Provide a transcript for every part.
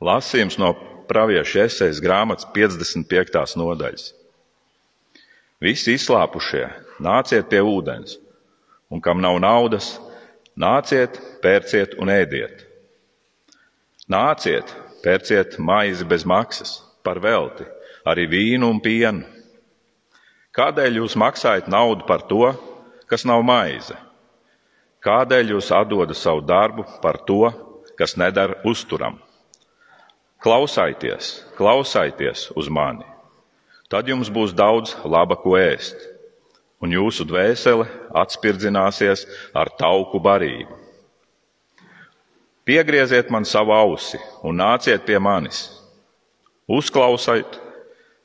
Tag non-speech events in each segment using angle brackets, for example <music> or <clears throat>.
Lasījums no pravieša esejas grāmatas 55. nodaļas. Visi izslāpušie, nāciet pie ūdens, un kam nav naudas, nāciet, pērciet un ēdiet. Nāciet, pērciet maizi bez maksas, par velti, arī vīnu un pienu. Kādēļ jūs maksājat naudu par to, kas nav maize? Kādēļ jūs atdodat savu darbu par to, kas nedara uzturam? Klausājieties, klausājieties uz mani! Tad jums būs daudz laba ko ēst, un jūsu dvēsele atspirdzināsies ar tauku barību. Piegrieziet man savu ausi un nāciet pie manis. Uzklausiet,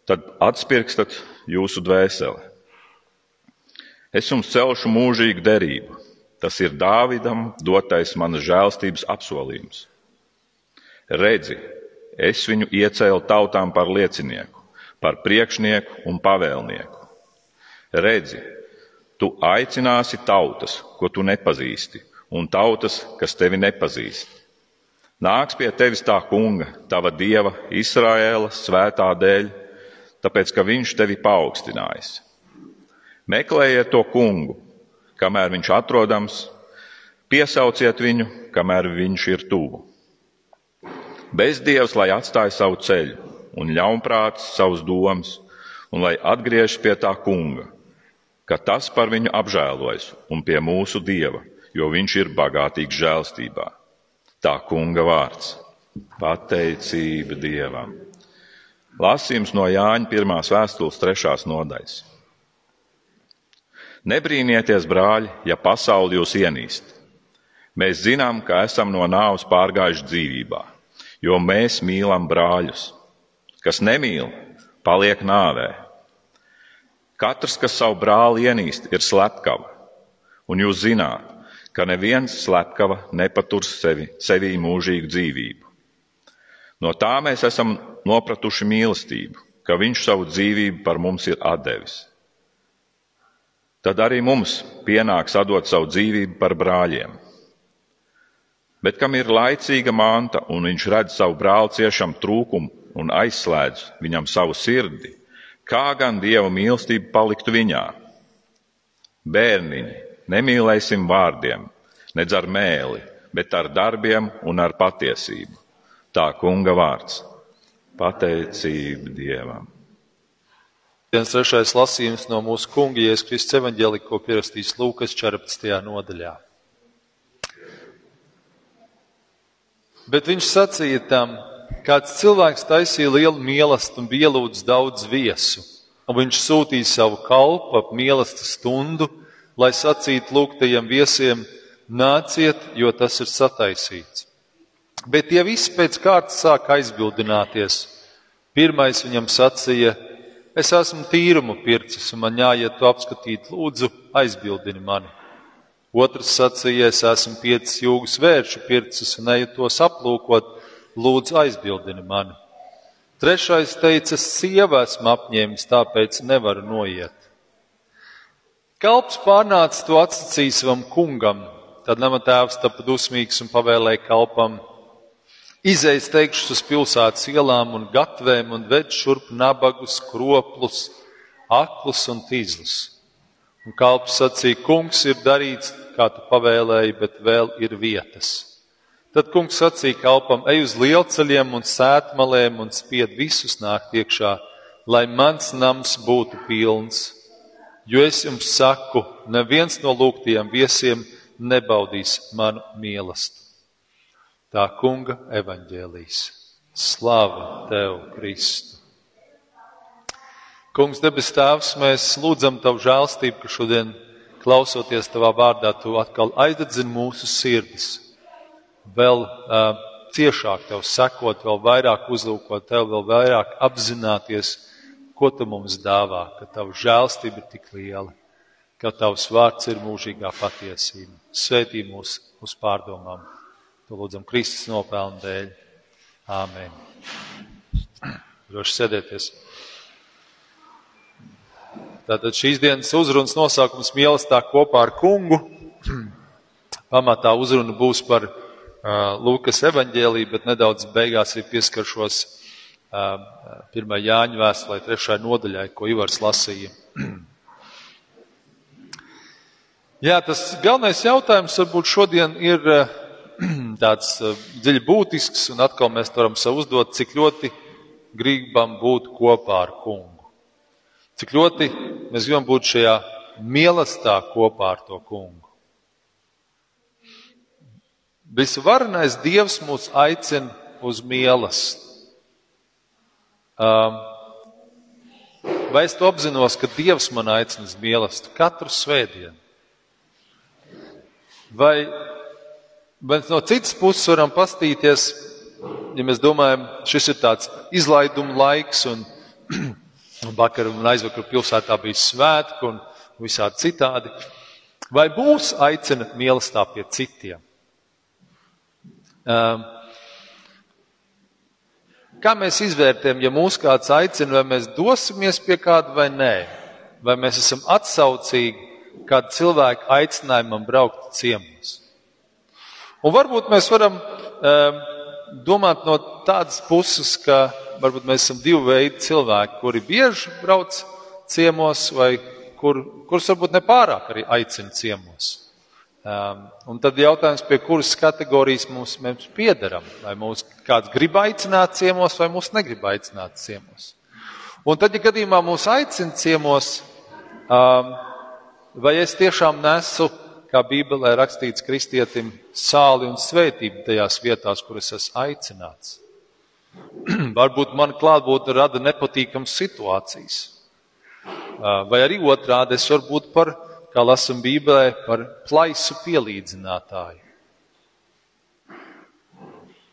tad atspirkstat jūsu dvēseli. Es jums celšu mūžīgu derību. Tas ir Dāvidam dotais manas žēlstības apsolījums. Redzi, es viņu iecēlu tautām par liecinieku par priekšnieku un pavēlnieku. Redzi, tu aicināsi tautas, ko tu nepazīsti, un tautas, kas tevi nepazīst. Nāks pie tevis tā kunga, tava dieva, Izraēla svētā dēļ, tāpēc, ka viņš tevi paaugstinājis. Meklējiet to kungu, kamēr viņš atrodams, piesauciet viņu, kamēr viņš ir tuvu. Bezdievs, lai atstāja savu ceļu, un ļaunprāts savus domas, un lai atgriežas pie tā kunga, ka tas par viņu apžēlojas un pie mūsu dieva, jo viņš ir bagātīgs žēlstībā. Tā kunga vārds - pateicība dievam. Lasījums no Jāņa pirmās vēstules trešās nodaļas. Nebrīnieties, brāļi, ja pasauli jūs ienīst. Mēs zinām, ka esam no nāves pārgājuši dzīvībā, jo mēs mīlam brāļus. Kas nemīl, paliek nāvē. Katrs, kas savu brāli ienīst, ir slepkava, un jūs zināt, ka neviens slepkava nepaturs sevi, sevī mūžīgu dzīvību. No tā mēs esam nopratuši mīlestību, ka viņš savu dzīvību par mums ir atdevis. Tad arī mums pienāks atdot savu dzīvību par brāļiem. Bet kam ir laicīga manta un viņš redz savu brāli ciešam trūkumu un aizslēdz viņam savu sirdi, kā gan dieva mīlestība paliktu viņā. Bērniņi, nemīlēsim vārdiem, nedz ar mēli, bet ar darbiem un ar patiesību. Tā kunga vārds - pateicība dievam. Viens trešais lasījums no mūsu kunga Jēzus Kristus evaņģēlī, ko pierakstīs Lūkas 14. nodaļā. Bet viņš sacīja tam, Kāds cilvēks taisīja lielu mīlestību un bija ielūdzis daudz viesu, un viņš sūtīja savu kalpu ap mīlestības stundu, lai sacītu lūgtajiem viesiem: Nāciet, jo tas ir sataisīts. Bet tie visi pēc kārtas sāk aizbildināties. Pirmais viņam sacīja: Es esmu tīrumu pircis, un man jāiet to apskatīt, lūdzu, aizbildini mani. Otrs sacīja: Es esmu piecas jūgas vēršu pircis, un eju tos aplūkot, lūdzu aizbildini mani. Trešais teica, sieva esmu apņēmis, tāpēc nevaru noiet. Kalps pārnāca to atsacīja savam kungam, tad nama tēvs tapa dusmīgs un pavēlēja kalpam. Izejas teikšus uz pilsētas ielām un gatvēm un ved šurp nabagus, kroplus, aklus un tīzlus. Un kalps sacīja, kungs ir darīts, kā tu pavēlēji, bet vēl ir vietas. Tad kungs sacīja kalpam, ej uz lielceļiem un sētmalēm un spied visus nākt iekšā, lai mans nams būtu pilns. Jo es jums saku, neviens no lūgtiem viesiem nebaudīs manu mīlestību. Tā kunga evaņģēlīs. Slava tev, Kristu! Kungs, debes Tēvs, mēs lūdzam Tavu žēlstību, ka šodien, klausoties Tavā vārdā, Tu atkal aizdedzini mūsu sirdis vēl uh, ciešāk tev sekot, vēl vairāk uzlūkot tev, vēl vairāk apzināties, ko tu mums dāvā, ka tava žēlstība ir tik liela, ka tavs vārds ir mūžīgā patiesība. Svētī mūs uz pārdomām. To lūdzam Kristus nopelnu dēļ. Āmen. Droši sēdēties. Tātad šīs dienas uzrunas nosaukums mīlestā kopā ar kungu. <clears throat> Pamatā uzruna būs par Lūkas evaņģēlī, bet nedaudz beigās arī pieskaršos pirmā Jāņa vēstulē, trešajai nodaļai, ko Ivars lasīja. <clears throat> Jā, tas galvenais jautājums varbūt šodien ir <clears throat> tāds dziļi būtisks, un atkal mēs varam sev uzdot, cik ļoti gribam būt kopā ar kungu. Cik ļoti mēs gribam būt šajā mīlestībā kopā ar to kungu. Visvarenais Dievs mūs aicina uz mīlestību. Um, vai es to apzinos, ka Dievs man aicina uz mīlestību katru svētdienu? Vai, vai no citas puses varam pastīties, ja mēs domājam, šis ir tāds izlaiduma laiks, un <clears throat> vakar un aizvakar pilsētā bija svētki un visādi citādi, vai būs aicina mīlestībā pie citiem? Kā mēs izvērtējam, ja mūs kāds aicina, vai mēs dosimies pie kāda vai nē? Vai mēs esam atsaucīgi kādu cilvēku aicinājumam braukt ciemos? Un varbūt mēs varam domāt no tādas puses, ka varbūt mēs esam divi veidi cilvēki, kuri bieži brauc ciemos, vai kur, kurus varbūt nepārāk arī aicina ciemos. Um, un tad jautājums, pie kuras kategorijas mums, mēs piedaram. Vai mūs kāds grib aicināt ciemos, vai mūs negrib aicināt ciemos. Un tad, ja gadījumā mūs aicina ciemos, um, vai es tiešām nesu, kā Bībelē rakstīts kristietim, sāli un svētību tajās vietās, kuras esmu aicināts. <clears throat> Varbūt man klātbūtne rada nepatīkamas situācijas. Vai arī otrādi es varu būt par kā lasam Bībelē, par plaisu pielīdzinātāju.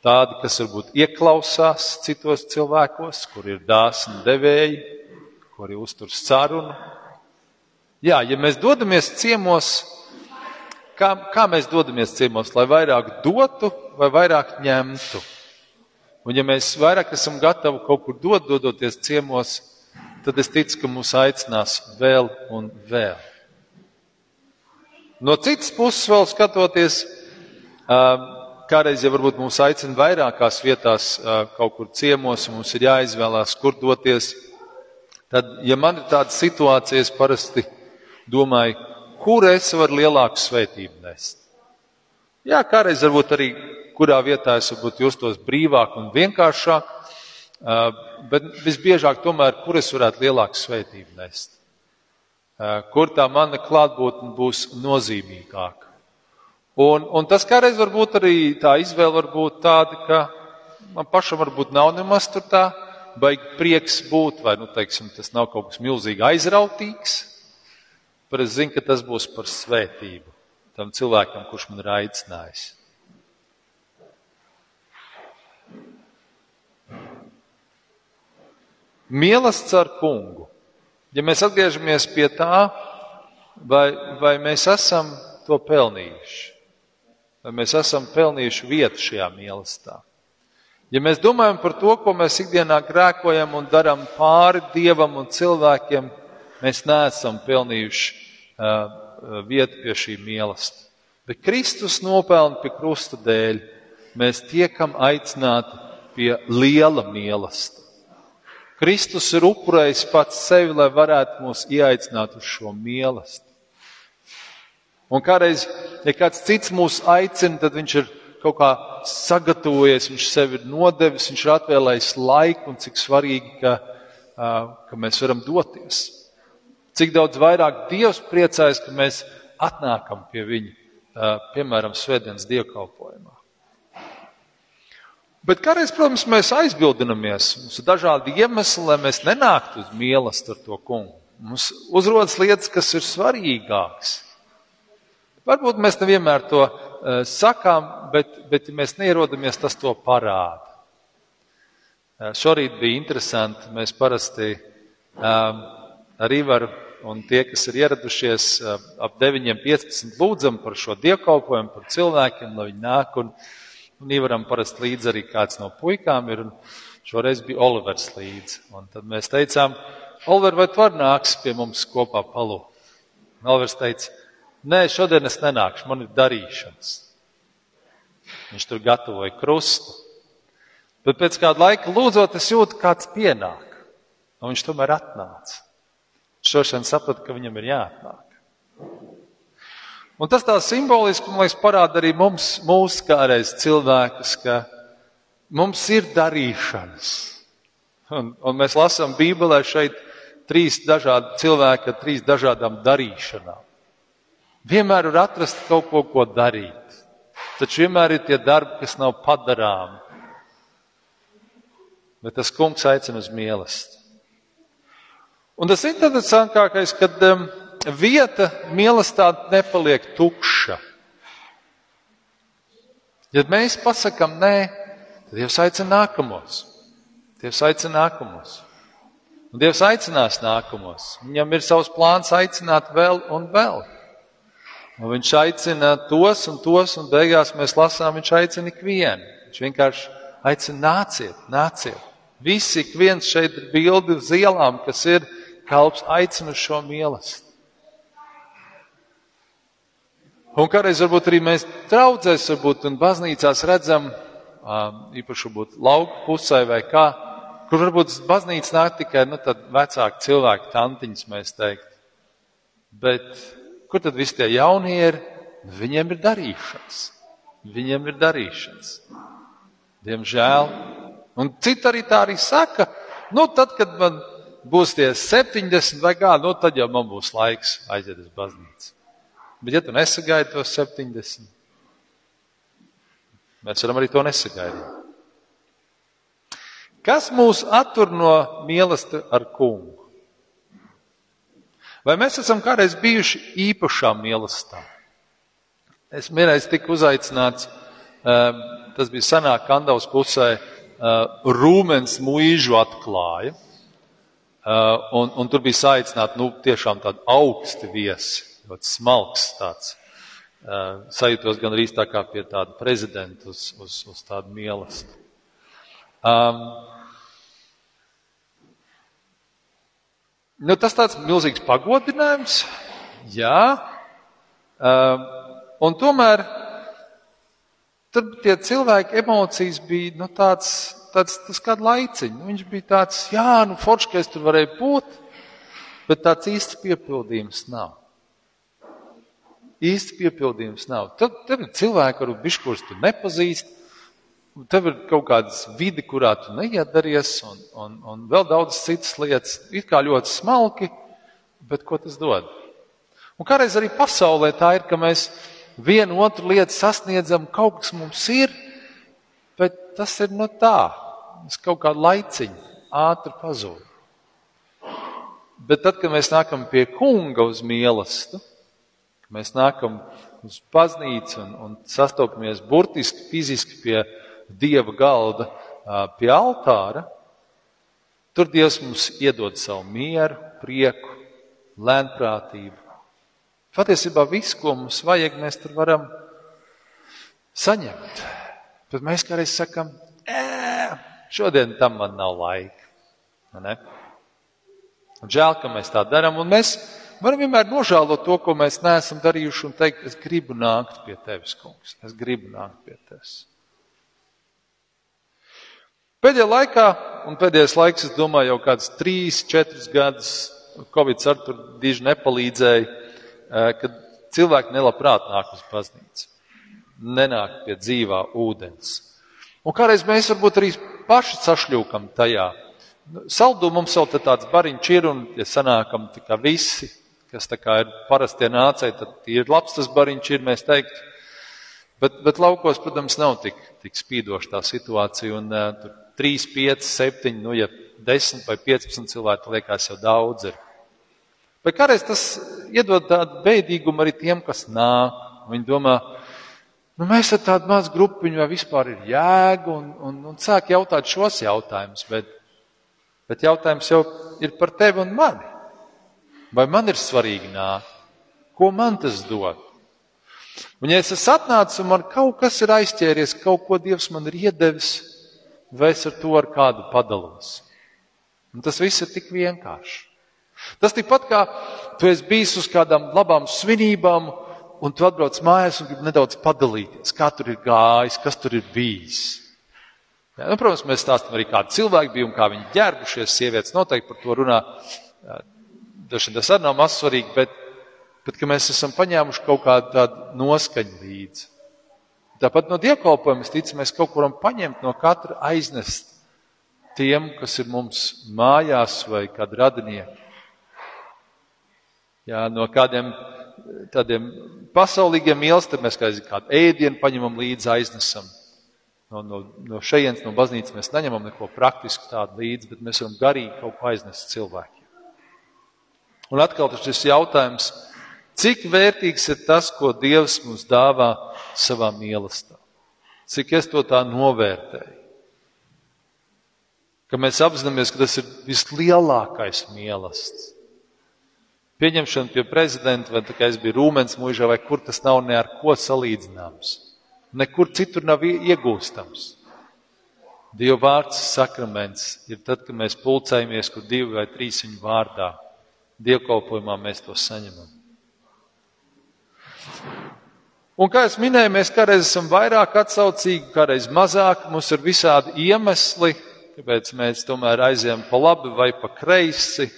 Tādi, kas varbūt ieklausās citos cilvēkos, kur ir dāsni devēji, kuri uztur sarunu. Jā, ja mēs dodamies ciemos, kā, kā mēs dodamies ciemos, lai vairāk dotu vai vairāk ņemtu? Un ja mēs vairāk esam gatavi kaut kur dot, dodoties ciemos, tad es ticu, ka mūs aicinās vēl un vēl. No citas puses, vēl skatoties, kādreiz jau varbūt mūs aicina vairākās vietās, kaut kur ciemos, un mums ir jāizvēlās, kur doties. Tad, ja man ir tāda situācija, es parasti domāju, kur es varu lielāku svētību nest. Jā, kādreiz varbūt arī kurā vietā es varbūt justos brīvāk un vienkāršāk, bet visbiežāk tomēr, kur es varētu lielāku svētību nest. Kur tā mana klātbūtne būs nozīmīgāka. Un, un tas kādreiz var būt arī tā izvēle, var būt tāda, ka man pašam varbūt nav nemaz tur tā, baigi prieks būt, vai, nu, teiksim, tas nav kaut kas milzīgi aizrautīgs, bet es zinu, ka tas būs par svētību tam cilvēkam, kurš man ir aicinājis. Mīlestības ar kungu. Ja mēs atgriežamies pie tā, vai, vai mēs esam to pelnījuši, vai mēs esam pelnījuši vietu šajā mīlestībā. Ja mēs domājam par to, ko mēs ikdienā grēkojam un darām pāri dievam un cilvēkiem, mēs neesam pelnījuši uh, vietu pie šī mīlestības. Bet Kristus nopelna pie krusta dēļ, mēs tiekam aicināti pie liela mīlestības. Kristus ir upurējis pats sevi, lai varētu mūs ieaicināt uz šo mīlestību. Un kādreiz, ja kāds cits mūs aicina, tad viņš ir kaut kā sagatavojies, viņš sevi ir nodevis, viņš ir atvēlējis laiku un cik svarīgi, ka, ka mēs varam doties. Cik daudz vairāk Dievs priecājas, ka mēs atnākam pie viņa, piemēram, Svētdienas dievkalpojumā. Bet kādreiz, protams, mēs aizbildinamies. Mums ir dažādi iemesli, lai mēs nenāktu uz mīlestību ar to kungu. Mums uzrodas lietas, kas ir svarīgākas. Varbūt mēs nevienmēr to uh, sakām, bet, bet ja mēs neierodamies, tas to parāda. Uh, šorīt bija interesanti. Mēs parasti uh, ar Ivaru un tie, kas ir ieradušies uh, ap 9.15, lūdzam par šo dievkalpojumu, par cilvēkiem, lai viņi nāk un Un Ivaram parasti līdzi arī kāds no puikām ir, un šoreiz bija Olivers līdzi. Un tad mēs teicām, Oliver, vai tu vari nāks pie mums kopā palu? Un Olivers teica, nē, šodien es nenākšu, man ir darīšanas. Viņš tur gatavoja krustu. Bet pēc kāda laika lūdzot, es jūtu, kāds pienāk. Un viņš tomēr atnāca. Šodien sapratu, ka viņam ir jāatnāk. Un tas tā simboliski, man liekas, parāda arī mums, mūsu kādreiz cilvēkus, ka mums ir darīšanas. Un, un mēs lasām Bībelē šeit trīs dažādi cilvēki ar trīs dažādām darīšanām. Vienmēr var atrast kaut ko, ko darīt. Taču vienmēr ir tie darbi, kas nav padarāmi. Bet tas kungs aicina uz mīlestību. Un tas interesantākais, kad um, vieta mīlestībā nepaliek tukša. Ja mēs pasakām nē, tad Dievs aicina nākamos. Dievs aicina nākamos. Un Dievs aicinās nākamos. Viņam ir savs plāns aicināt vēl un vēl. Un viņš aicina tos un tos, un beigās mēs lasām, viņš aicina ikvienu. Viņš vienkārši aicina nāciet, nāciet. Visi, ik viens šeit ir bildi uz ielām, kas ir kalps aicina šo mīlestību. Un kādreiz varbūt arī mēs traudzēs, varbūt un baznīcās redzam, īpaši varbūt lauku pusē vai kā, kur varbūt baznīca nāk tikai nu, vecāki cilvēki, tantiņas, mēs teikt. Bet kur tad visi tie jaunie ir? Viņiem ir darīšanas. Viņiem ir darīšanas. Diemžēl. Un citi arī tā arī saka, nu tad, kad man būs tie 70 vai kā, nu tad jau man būs laiks aiziet uz baznīcu. Bet ja tu nesagaidi tos 70, mēs varam arī to nesagaidīt. Kas mūs attur no mīlestības ar kungu? Vai mēs esam kādreiz bijuši īpašā mīlestībā? Es vienreiz tiku uzaicināts, um, tas bija senāk Kandavas pusē, uh, Rūmens mūžu atklāja. Uh, un, un tur bija saicināti, nu, tiešām tādi augsti viesi, ļoti smalks tāds. Uh, sajūtos gan arī tā kā pie tāda prezidenta uz, uz, uz tādu mīlestību. Um, nu, tas tāds milzīgs pagodinājums, jā. Um, un tomēr tur tie cilvēki emocijas bija nu, tāds, tāds tas kādu laiciņu. Nu, viņš bija tāds, jā, nu, forši, ka es tur varēju būt, bet tāds īsts piepildījums nav. Īsts piepildījums nav. Tad, tad ir cilvēki, kuru bišķi, tu nepazīsti, Tev ir kaut kāda vide, kurā tu neiedaries, un, un, un vēl daudzas citas lietas. It kā ļoti smalki, bet ko tas dod? Un kādreiz arī pasaulē tā ir, ka mēs vienu otru lietu sasniedzam, kaut kas mums ir, bet tas ir no tā. Mēs kaut kādu laiciņu ātri pazūd. Bet tad, kad mēs nākam pie kunga uz mīlestību, mēs nākam uz baznīcu un, un sastopamies burtiski, fiziski pie dieva galda pie altāra, tur Dievs mums iedod savu mieru, prieku, lēnprātību. Patiesībā viss, ko mums vajag, mēs tur varam saņemt. Bet mēs kādreiz sakam, šodien tam man nav laika. Žēl, ka mēs tā darām, un mēs varam vienmēr nožēlot to, ko mēs neesam darījuši, un teikt, es gribu nākt pie tevis, kungs, es gribu nākt pie tevis. Pēdējā laikā, un pēdējais laiks, es domāju, jau kāds trīs, četrus gadus, Covid ar tur diži nepalīdzēja, kad cilvēki nelabprāt nāk uz baznīcu. Nenāk pie dzīvā ūdens. Un kādreiz mēs varbūt arī paši sašļūkam tajā. Nu, Saldū mums vēl tāds bariņš ir, un ja sanākam kā visi, kas tā kā ir parastie nācēji, tad ir labs tas bariņš ir, mēs teikt. Bet, bet laukos, protams, nav tik, tik spīdoša tā situācija, un uh, tur 3, 5, 7, nu, ja 10 vai 15 cilvēki liekas jau daudz. Ir. Bet kādreiz tas iedod tādu beidīgumu arī tiem, kas nāk. Viņi domā, nu, mēs esam tāda maza grupiņa, vai vispār ir jēga, un, un, un sāk jautāt šos jautājumus. Bet, bet jautājums jau ir par tevi un mani. Vai man ir svarīgi nākt? Ko man tas dod? Un ja es esmu atnācis un man kaut kas ir aizķēries, kaut ko Dievs man ir iedevis, vai es ar to ar kādu padalos. Un tas viss ir tik vienkārši. Tas tikpat kā tu esi bijis uz kādām labām svinībām, un tu atbrauc mājās un gribi nedaudz padalīties, kā tur ir gājis, kas tur ir bijis. Ja, nu, protams, mēs stāstām arī, kādi cilvēki bija un kā viņi ģērbušies. Sievietes noteikti par to runā. Dažkārt tas arī nav maz svarīgi, bet, bet mēs esam paņēmuši kaut kādu tādu noskaņu līdzi. Tāpat no dievkalpojuma, es ticu, mēs kaut ko varam paņemt no katra aiznest tiem, kas ir mums mājās vai kādi radinieki. Jā, no kādiem tādiem pasaulīgiem mīlestībiem mēs kā kādu ēdienu paņemam līdzi, aiznesam. No, no, no šejienes, no baznīcas mēs neņemam neko praktisku tādu līdzi, bet mēs varam garīgi kaut ko aiznest cilvēkiem. Un atkal šis jautājums, cik vērtīgs ir tas, ko Dievs mums dāvā savā mīlestībā? Cik es to tā novērtēju? Ka mēs apzināmies, ka tas ir vislielākais mīlestības. Pieņemšana pie prezidenta, vai tā kā es biju Rūmens mūžā, vai kur tas nav ne ar ko salīdzināms. Nekur citur nav iegūstams. Dieva vārds sakraments ir tad, kad mēs pulcējamies, kur divi vai trīs viņu vārdā. Dievkalpojumā mēs to saņemam. Un, kā es minēju, mēs kādreiz esam vairāk atsaucīgi, kādreiz mazāk. Mums ir visādi iemesli, kāpēc mēs tomēr aizējām pa labi vai pa kreisi.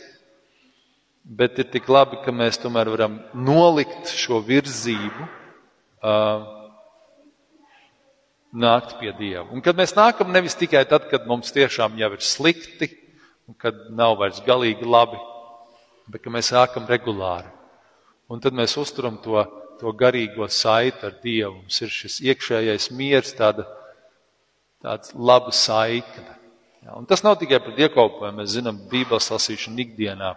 Bet ir tik labi, ka mēs tomēr varam nolikt šo virzību. Uh, nākt pie Dieva. Un kad mēs nākam nevis tikai tad, kad mums tiešām jau ir slikti, un kad nav vairs galīgi labi, bet ka mēs sākam regulāri. Un tad mēs uzturam to, to garīgo saiti ar Dievu. Mums ir šis iekšējais miers, tāda, tāds laba saikne. Ja, un tas nav tikai par dievkalpojumu, mēs zinām, Bībeles lasīšanu ikdienā.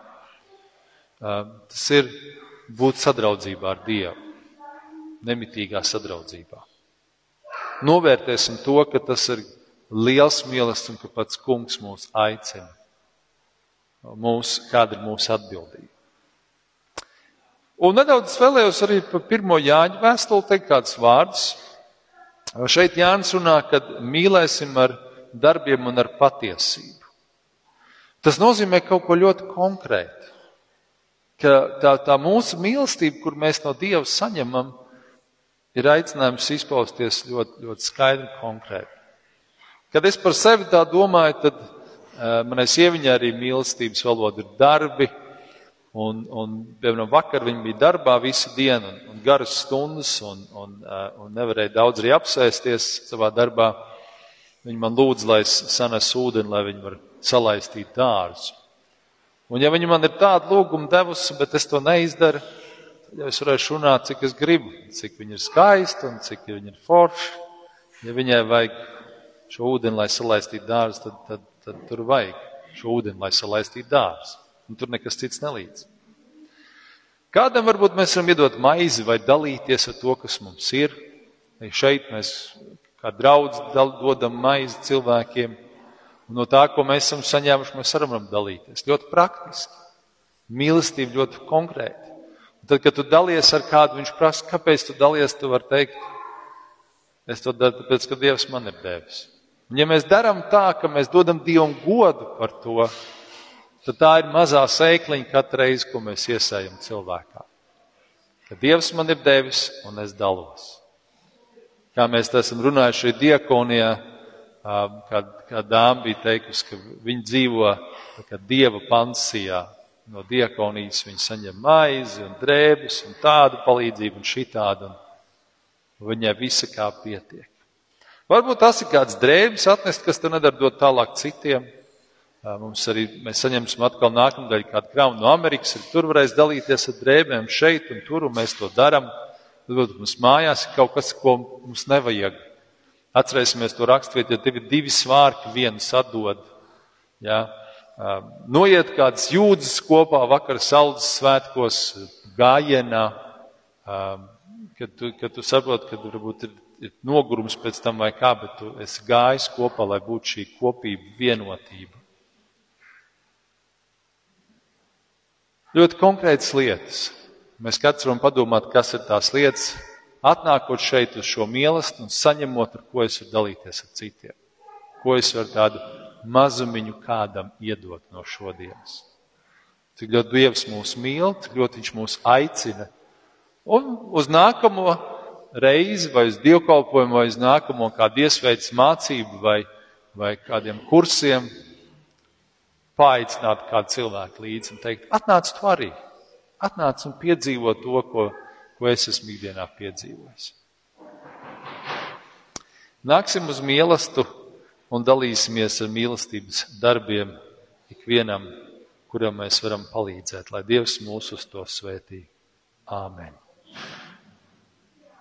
Tas ir būt sadraudzībā ar Dievu, nemitīgā sadraudzībā novērtēsim to, ka tas ir liels mīlestības un ka pats kungs mūs aicina. Mūs, kāda ir mūsu atbildība? Un nedaudz vēlējos arī par pirmo Jāņa vēstuli teikt kādus vārdus. Šeit Jānis runā, ka mīlēsim ar darbiem un ar patiesību. Tas nozīmē kaut ko ļoti konkrētu. Ka tā, tā mūsu mīlestība, kur mēs no Dieva saņemam, ir aicinājums izpausties ļoti, ļoti skaidri un konkrēti. Kad es par sevi tā domāju, tad uh, manai sieviņai arī mīlestības valoda ir darbi. Un, un, piemēram, vakar viņa bija darbā visu dienu un, un garas stundas un, un, uh, un nevarēja daudz arī apsēsties savā darbā. Viņa man lūdza, lai es sanesu ūdeni, lai viņa var salaistīt dārzu. Un ja viņa man ir tādu lūgumu devusi, bet es to neizdaru, ja es varēšu runāt, cik es gribu, cik viņa ir skaista un cik viņa ir forša. Ja viņai vajag šo ūdeni, lai salaistītu dārzu, tad, tad, tad tur vajag šo ūdeni, lai salaistītu dārzu. Un tur nekas cits nelīdz. Kādam varbūt mēs varam iedot maizi vai dalīties ar to, kas mums ir. Ja šeit mēs kā draudz dodam maizi cilvēkiem. Un no tā, ko mēs esam saņēmuši, mēs varam dalīties. Ļoti praktiski. Mīlestība ļoti konkrēti. Tad, kad tu dalies ar kādu, viņš prasa, kāpēc tu dalies, tu vari teikt, es to daru, tāpēc, ka Dievs man ir devis. Un ja mēs darām tā, ka mēs dodam Dievam godu par to, tad tā ir mazā sēkliņa katru reizi, ko mēs iesējam cilvēkā. Ka Dievs man ir devis un es dalos. Kā mēs esam runājuši diekonijā, kad, kad dāma bija teikusi, ka viņa dzīvo Dieva pansijā, no diakonijas viņi saņem maizi un drēbes un tādu palīdzību un šitādu. Un viņai visa kā pietiek. Varbūt tas ir kāds drēbes atnest, kas tu nedara dot tālāk citiem. Mums arī mēs saņemsim atkal nākamdaļ kādu kraunu no Amerikas, arī tur varēs dalīties ar drēbēm šeit un tur, un mēs to darām. Tad mums mājās ir kaut kas, ko mums nevajag. Atcerēsimies to raksturvietu, ja tev ir divi svārki, vienu sadod. Ja? noiet kādas jūdzes kopā vakar saldas svētkos gājienā, kad tu, kad tu saproti, ka varbūt ir, ir nogurums pēc tam vai kā, bet tu esi gājis kopā, lai būtu šī kopība, vienotība. Ļoti konkrētas lietas. Mēs katrs varam padomāt, kas ir tās lietas, atnākot šeit uz šo mīlestību un saņemot, ar ko es varu dalīties ar citiem. Ko es varu tādu mazumiņu kādam iedot no šodienas. Cik ļoti Dievs mūs mīl, cik ļoti Viņš mūs aicina Un uz nākamo reizi, vai uz dievkalpojumu, vai uz nākamo kādu iesveicu mācību, vai, vai kādiem kursiem, paaicināt kādu cilvēku līdzi un teikt, atnāc tu arī, atnāc un piedzīvo to, ko, ko es esmu ikdienā piedzīvojis. Nāksim uz mīlestību un dalīsimies ar mīlestības darbiem ikvienam, kuram mēs varam palīdzēt, lai Dievs mūs uz to svētī. Āmen!